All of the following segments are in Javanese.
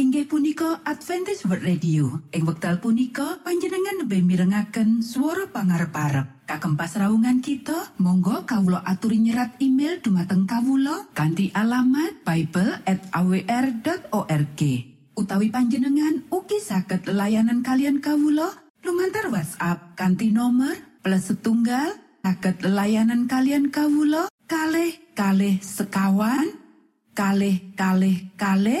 inggih punika Adventist World Radio. Ing wekdal punika panjenengan lebih mirengaken suara pangarep parep kagem pasraungan kita Monggo Kawulo aturi nyerat email dumateng Kawulo kanti alamat Bible at awr.org utawi panjenengan uki saged layanan kalian kawulo lumantar WhatsApp kanti nomor plus setunggal saged layanan kalian kawulo kalh kalh sekawan kalh kalh kalh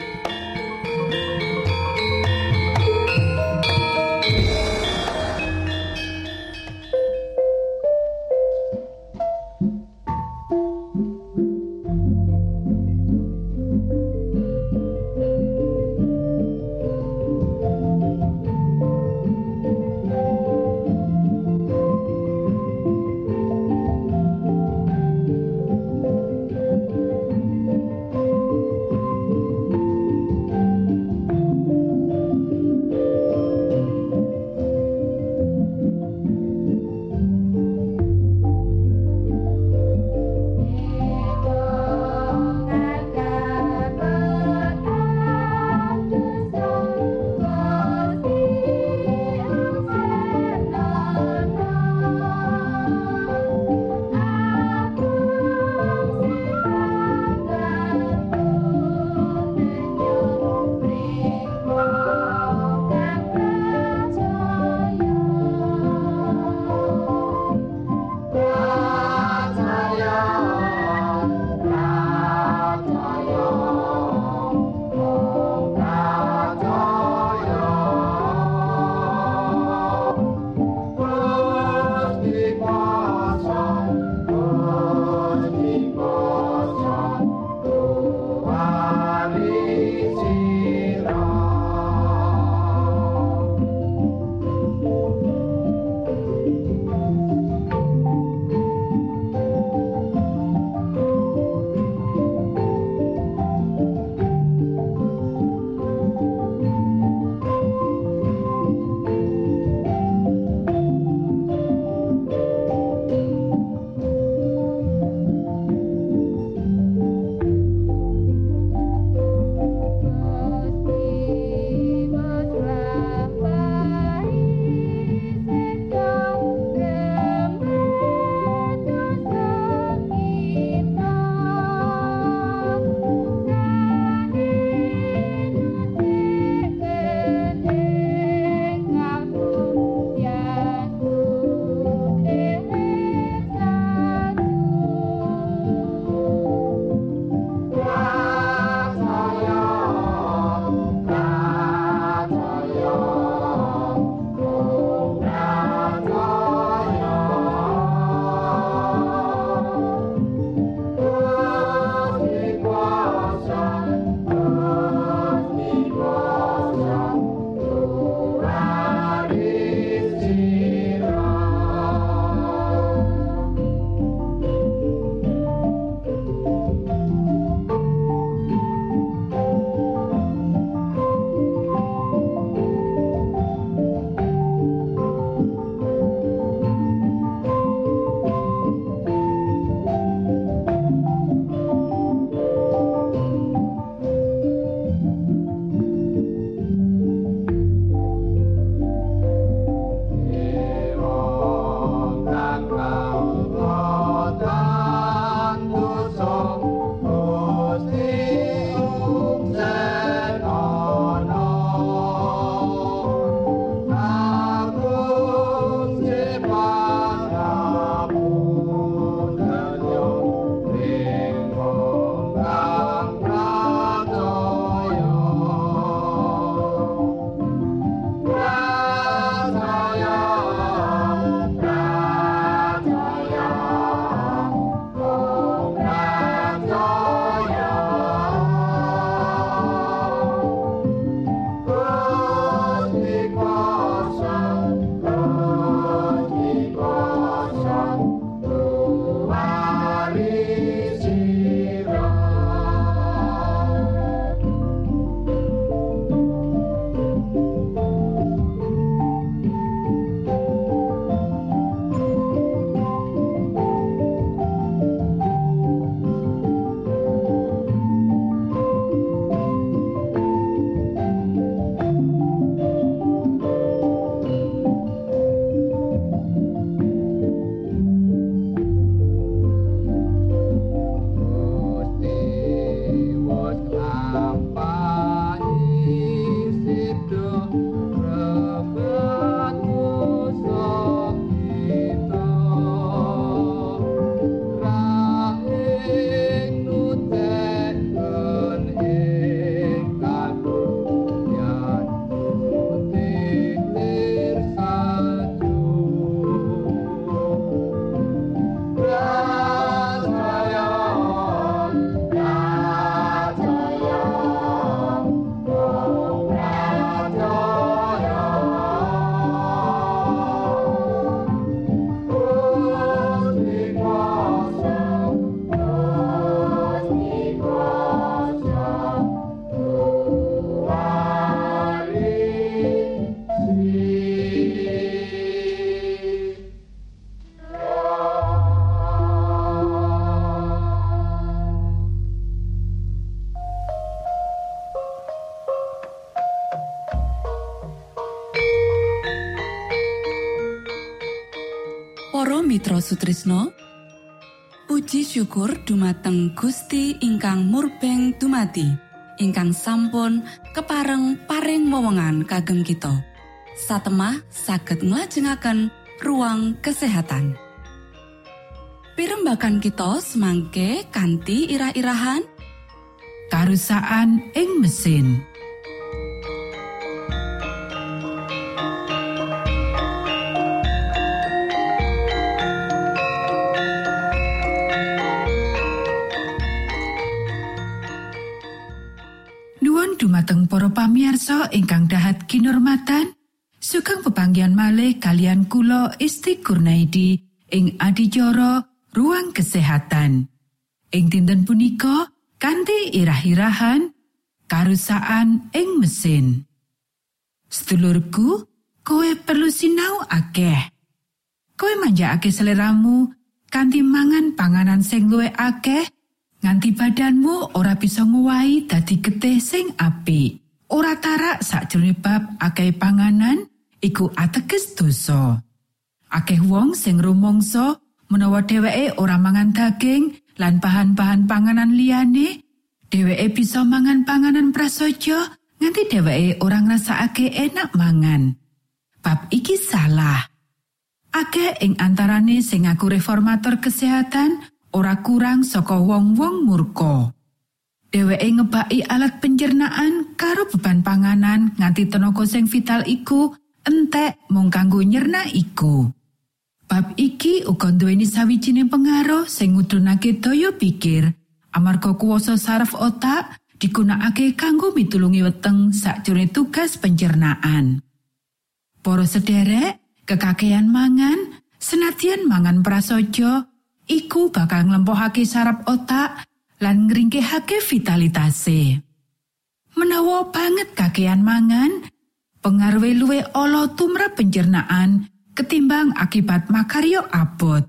Mitra Sutrisno. Puji syukur dumateng Gusti ingkang murbeng dumati ingkang sampun kepareng paring wewenngan kagem kita. Satemah saged nglajengaken ruang kesehatan. Pirembakan kita semangke kanthi irah-irahan. Karusaan ing mesin pamiarsa ingkang dahat kinormatan sugeng pepanggian malih kalian kula Isti Kurnaidi ing adicara ruang kesehatan ing dinten punika kanthi irah-irahan karusaan ing mesin. Sedulurku, kowe perlu sinau akeh. Kowe manjakake seleramu kanthi mangan panganan sing luwih akeh nganti badanmu ora bisa nguwai dadi getih sing apik. Ora tarak sakjroning bab akeh panganan iku ateges dosa. Akeh wong sing rumangsa menawa dheweke ora mangan daging lan bahan-bahan panganan liyane, dheweke bisa mangan panganan prasaja nganti dheweke ora ngrasakake enak mangan. Bab iki salah. Akeh ing antarane sing ngaku reformator kesehatan ora kurang saka wong-wong murka. Dheweke ngebaki alat pencernaan karo beban panganan nganti tenaga sing vital iku entek mung kanggo nyerna iku. Bab iki uga nduweni sawijining pengaruh sing ngudunake daya pikir amarga kuwasa saraf otak digunakake kanggo mitulungi weteng sakjroning tugas pencernaan. Para sederek, kekakean mangan, senadyan mangan prasaja, iku bakal nglempohake saraf otak lan ngringkehake vitalitase. Menawa banget kakean mangan, pengaruh luwe ala tumrap pencernaan ketimbang akibat makaryo abot.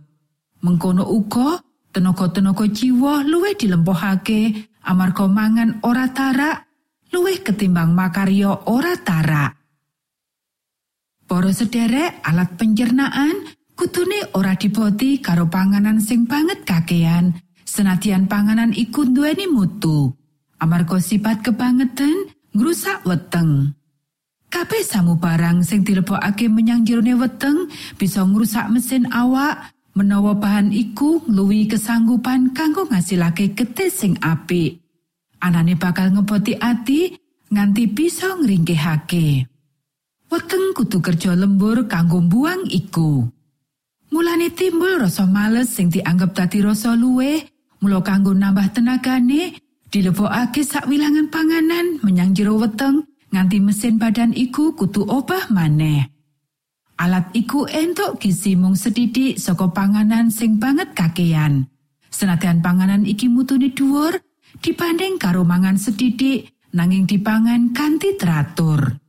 Mengkono uga tenaga-tenaga jiwa luwih dilempohake amarga mangan ora tarak luwih ketimbang makaryo ora tarak. Para sederek alat pencernaan kutune ora diboti karo panganan sing banget kakean senadyan panganan iku duweni mutu amarga sifat kebangetan ngrusak weteng. Kabeh samu barang sing dilebokake menyang jerone weteng bisa ngrusak mesin awak menawa bahan iku ngluwi kesanggupan kanggo ngasilake getih sing apik. Anane bakal ngeboti ati nganti bisa ngringkehake. Weteng kudu kerja lembur kanggo buang iku. Mulane timbul rasa males sing dianggap dadi rasa luwe, mula kanggo nambah tenagane, dilebokake sakwilangan panganan menyang jero weteng nganti mesin badan iku kutu obah maneh. Alat iku entuk gizi mung sedidik saka panganan sing banget kakean. Senadyan panganan iki mutune dhuwur dibanding karo mangan sedidik nanging dipangan kanthi teratur.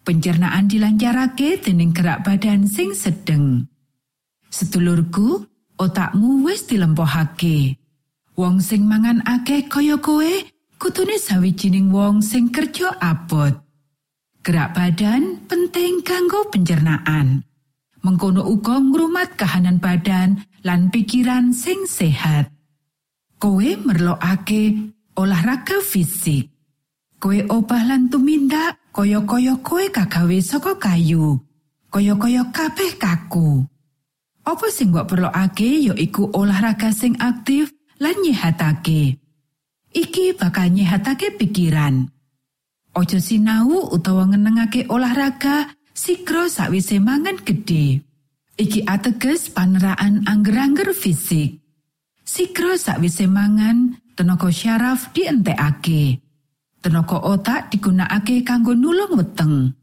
Pencernaan dilancarake dening gerak badan sing sedeng. Sedulurku, otakmu wis dilempohake. Wong sing mangan akeh kaya kowe kutune sawijining wong sing kerja abot. Gerak badan penting kanggo pencernaan. Mengkono uga ngrumat kahanan badan lan pikiran sing sehat. Kowe merlokake olahraga fisik. Kowe obah lan tumindak kaya-kaya kowe kagawe saka kayu. Kaya-kaya kabeh kaku. Apa sing mbok perlokake ya iku olahraga sing aktif lan nyehatake. iki bakal nyehatake pikiran. Ojo sinau utawa ngenengake olahraga sikro sakwise mangan gede. Iki ateges paneraan angger-angger fisik. Sikro sakwise mangan, tenaga syaraf dientekake. Tenaga otak digunakake kanggo nulung weteng.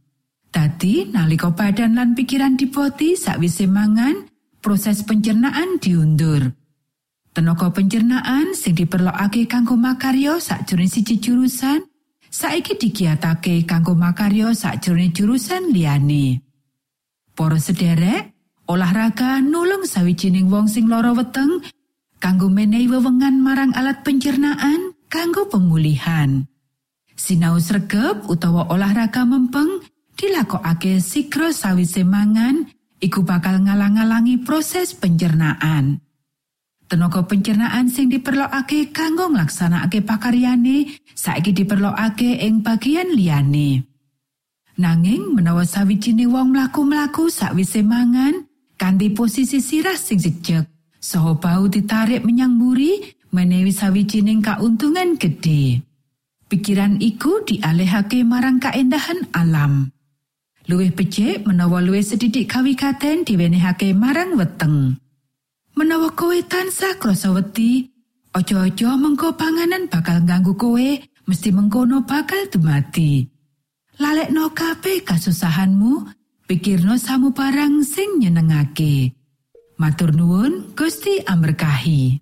Dadi nalika badan lan pikiran dipoti sakwise mangan, proses pencernaan diundur. Tenaga pencernaan sing diperlokake kanggo makarya sakjroning siji jurusan, saiki digiatake kanggo makarya sakjroning jurusan liyane. Para sederek, olahraga nulung sawijining wong sing lara weteng kanggo menehi wewengan marang alat pencernaan kanggo pemulihan. Sinau sregep utawa olahraga mempeng dilakokake sikro sawise mangan iku bakal ngalang-alangi proses pencernaan. Tenaga pencernaan sing diperlokake kanggo nglaksanakake pakaryane saiki diperlokake ing bagian liyane. Nanging menawa sawijine wong mlaku-mlaku sakwise mangan kanthi posisi sirah sing sejek, saha bau ditarik menyang mburi menewi sawijining kauntungan gede. Pikiran iku dialihake marang kaendahan alam. Luwih becik menawa luwih sedidik kawikaten diwenehake marang weteng. Menawa kowe tansah krasa wedi, aja-aja mengko panganan bakal ganggu kowe, mesti mengkono bakal dumati. lalekno kabeh kasusahanmu pikirno samu barang sing nyenengake matur nuwun Gusti amberkahi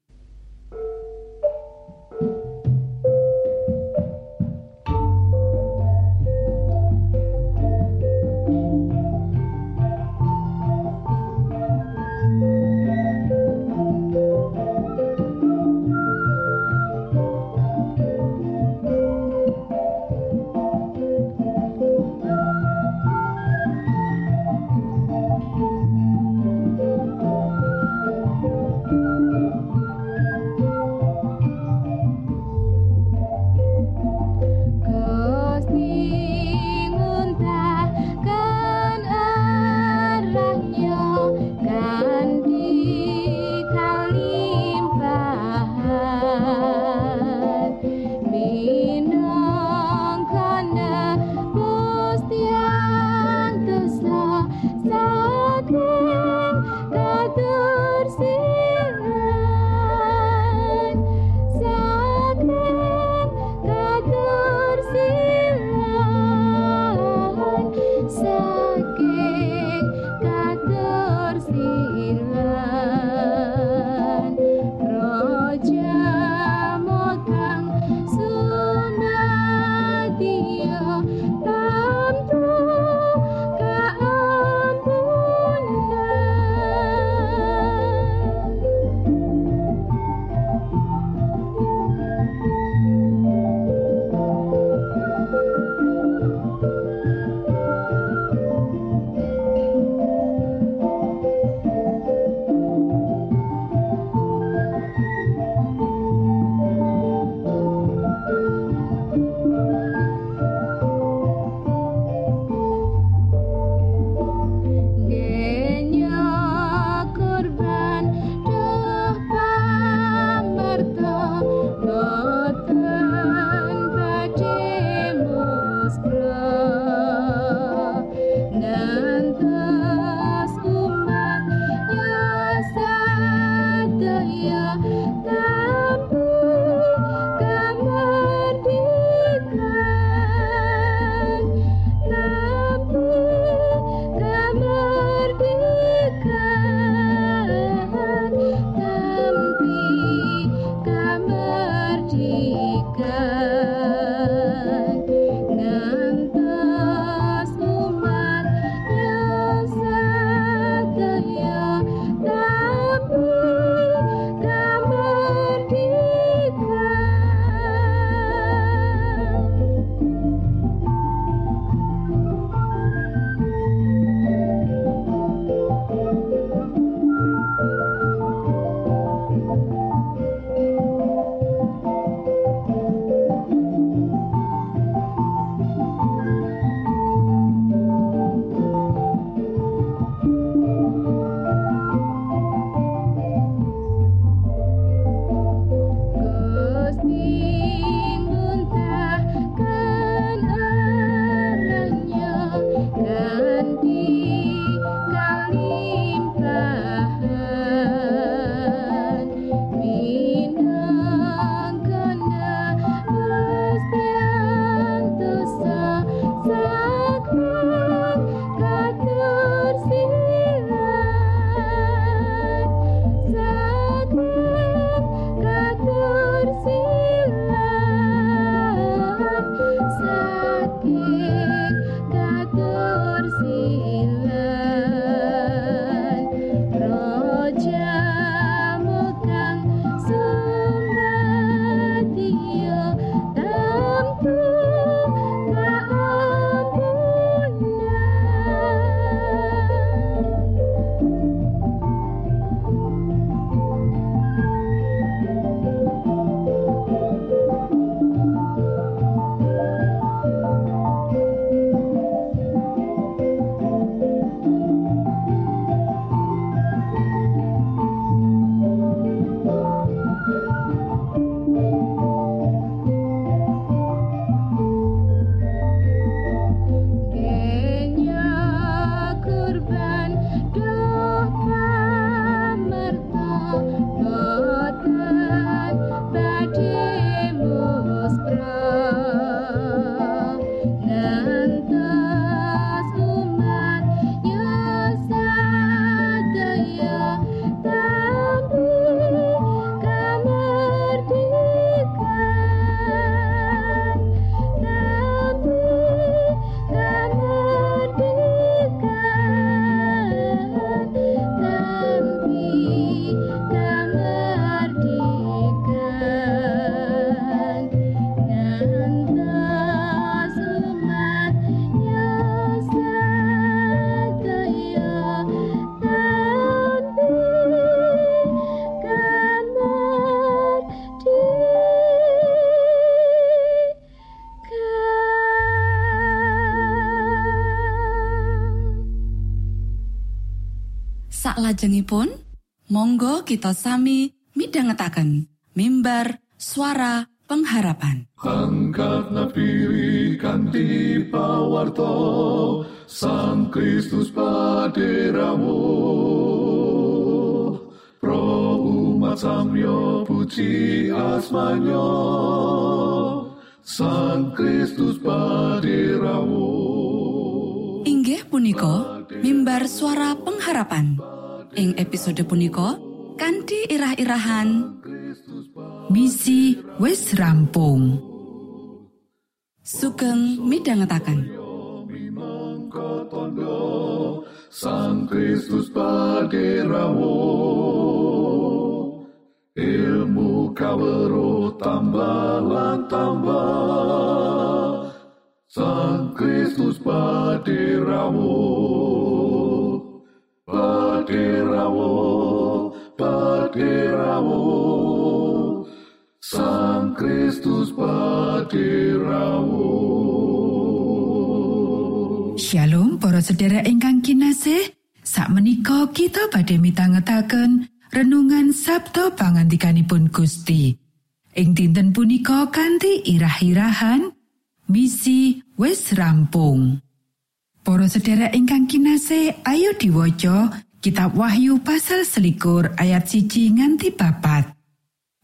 Saklajengipun, monggo kita sami midhangetaken mimbar suara pengharapan. Angkat napi kanthi pawarto Sang Kristus paderamu Pro umat samyo puji asmanyo Sang Kristus paderamu Inggih punika mimbar suara pengharapan ing episode punika kanthi irah-irahan Misi wis rampung. sugeng tondo Sang Kristus paderamu ilmu kawero tambah tambah. Sang Kristus paderamu Shalom para sedherek ingkang kinasih. Sakmenika kita badhe mitangetaken renungan Sabto pangandikanipun Gusti. Ing dinten punika kanthi irah-irahan misi wis rampung. Para sedherek ingkang kinasih, ayo diwaca Kitab Wahyu pasal selikur ayat siji nganti papat.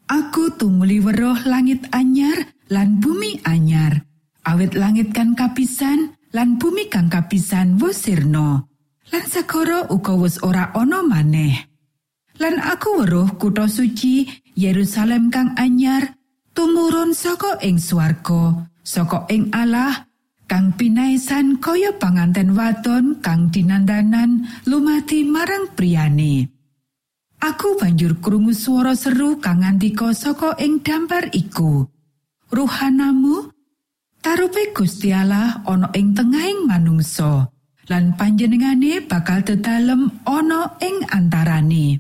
Aku tumuli weruh langit anyar lan bumi anyar. Awit langit kan kapisan lan bumi kang kapisan wis sirna. Lan segara uga wis ora ana maneh. Lan aku weruh kutha suci Yerusalem kang anyar tumurun saka ing swarga, saka ing Allah kang pinaisan kaya panganten wadon kang dinandanan lumati marang priyane. Aku banjur krungu swara seru kang ngandika saka ing dampar iku. Ruhanamu tarupe Gusti Allah ana ing tengahing manungsa lan panjenengane bakal dedalem ana ing antarane.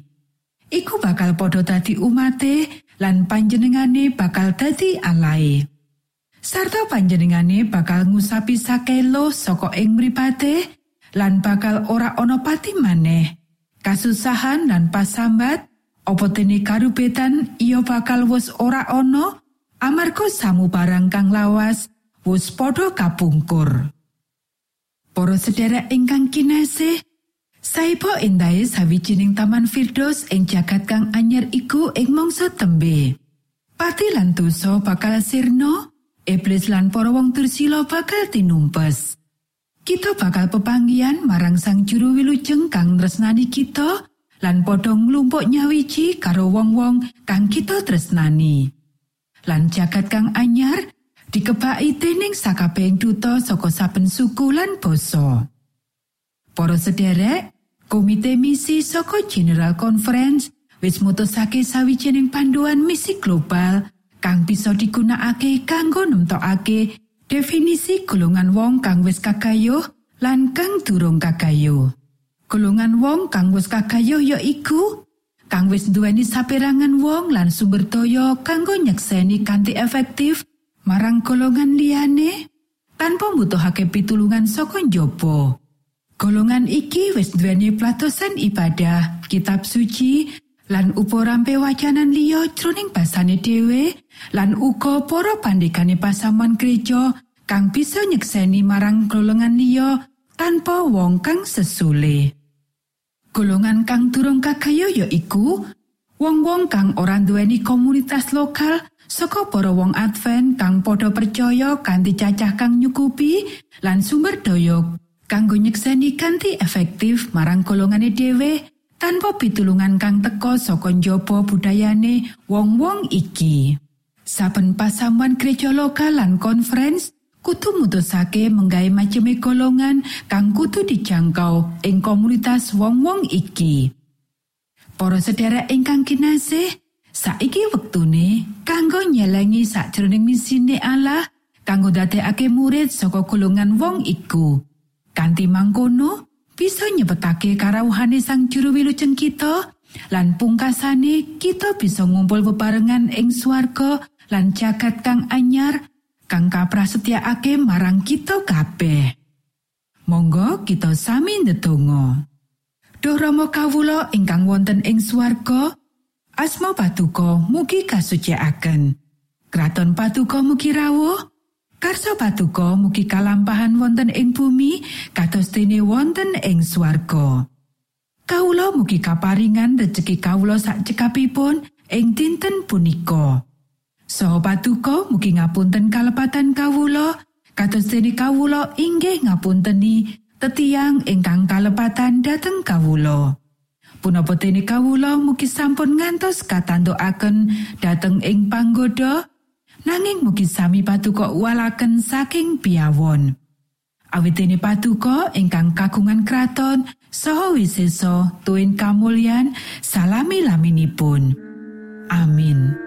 Iku bakal padha dadi umate lan panjenengane bakal dadi alae. Sarta panjenengane bakal ngusapi sakelo saka ing mripate lan bakal ora ana pati maneh. Kasusahan lan pasambat opo dene karubetan iya bakal wis ora ana amarga samu barang kang lawas wis padha kapungkur. Para sedherek ingkang kinasih, Saipo endahe sawijining taman Firdos ing jagat kang anyar iku ing mangsa tembe. Pati lan dosa bakal sirna, iblis lan para wong dursila bakal tinumpes. Kita bakal pepanggian marang sang juru wilujeng kang tresnani kita lan padha nglumpuk nyawiji karo wong-wong kang kita tresnani. Lan jagat kang anyar dikebaki dening sakabehing duta saka saben suku lan basa. Para sederek, Komite Misi saka General Conference wis mutusake sawijining panduan misi global kang bisa digunakake kanggo nemtokake definisi golongan wong kang wis kakayuh lan kang durung kakayuh. Golongan wong kang wis kakayuh ya iku kang wis nduweni saperangan wong lan sumber daya kanggo nyekseni kanthi efektif marang golongan liyane tanpa mbutuhake pitulungan saka njaba. Golongan iki wis duweni platosan ibadah, kitab suci, lan upo rampe wacanan liya jroning basane dhewe, lan uga para pandikane pasaman gereja kang bisa nyekseni marang golongan liya tanpa wong kang sesule. Golongan kang durung kagaya ya iku wong-wong kang ora duweni komunitas lokal saka para wong Advent kang padha percaya kanthi cacah kang nyukupi lan sumber daya kanggo nyekseni kanthi efektif marang golongane dhewe tanpa pitulungan kang teka saka njaba budayane wong-wong iki. Saben pasamuan gereja lokal lan conference kudu mutusake menggawe maceme golongan kang kudu dijangkau ing komunitas wong-wong iki. Para sedherek ingkang kinasih, saiki wektune kanggo nyelengi sakjroning misine Allah kanggo dadekake murid saka golongan wong iku. Kanti mangkono bisa nyebetake karawuhane sang juru wilujeng kita lan pungkasane kita bisa ngumpul bebarengan ing swarga lan jagat kang anyar kang kaprasetyakake marang kita kabeh. Monggo kita sami ndedonga. Duh Rama kawula ingkang wonten ing swarga, asma Patuko mugi kasucikaken. Kraton Patuko mugi rawuh. Karso Patuko mugi kalampahan wonten ing bumi kados dene wonten ing swarga. Kawula mugi kaparingan rejeki kawula sak cekapipun ing dinten punika. Saha Patuko mugi ngapunten kalepatan kawula kados dene kawula inggih ngapunteni tetiang ingkang kalepatan dhateng kawulo. Punapa dene kawulo mugi sampun ngantos katantukaken dhateng ing panggoda, nanging mugi sami patuko walaken saking piawon. Awit dene patuko ingkang kagungan kraton saha wiseso tuwin kamulyan salami laminipun. Amin.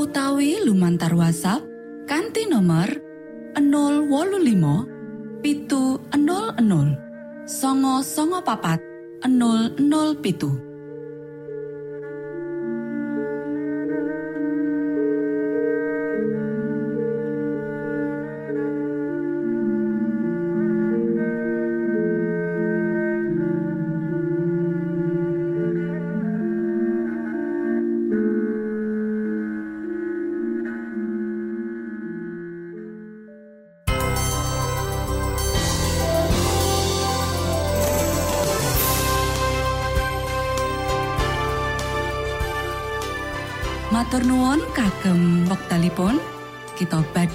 utawi lumantar WhatsApp kanti nomor 025 pitu 00 songo songo papat 00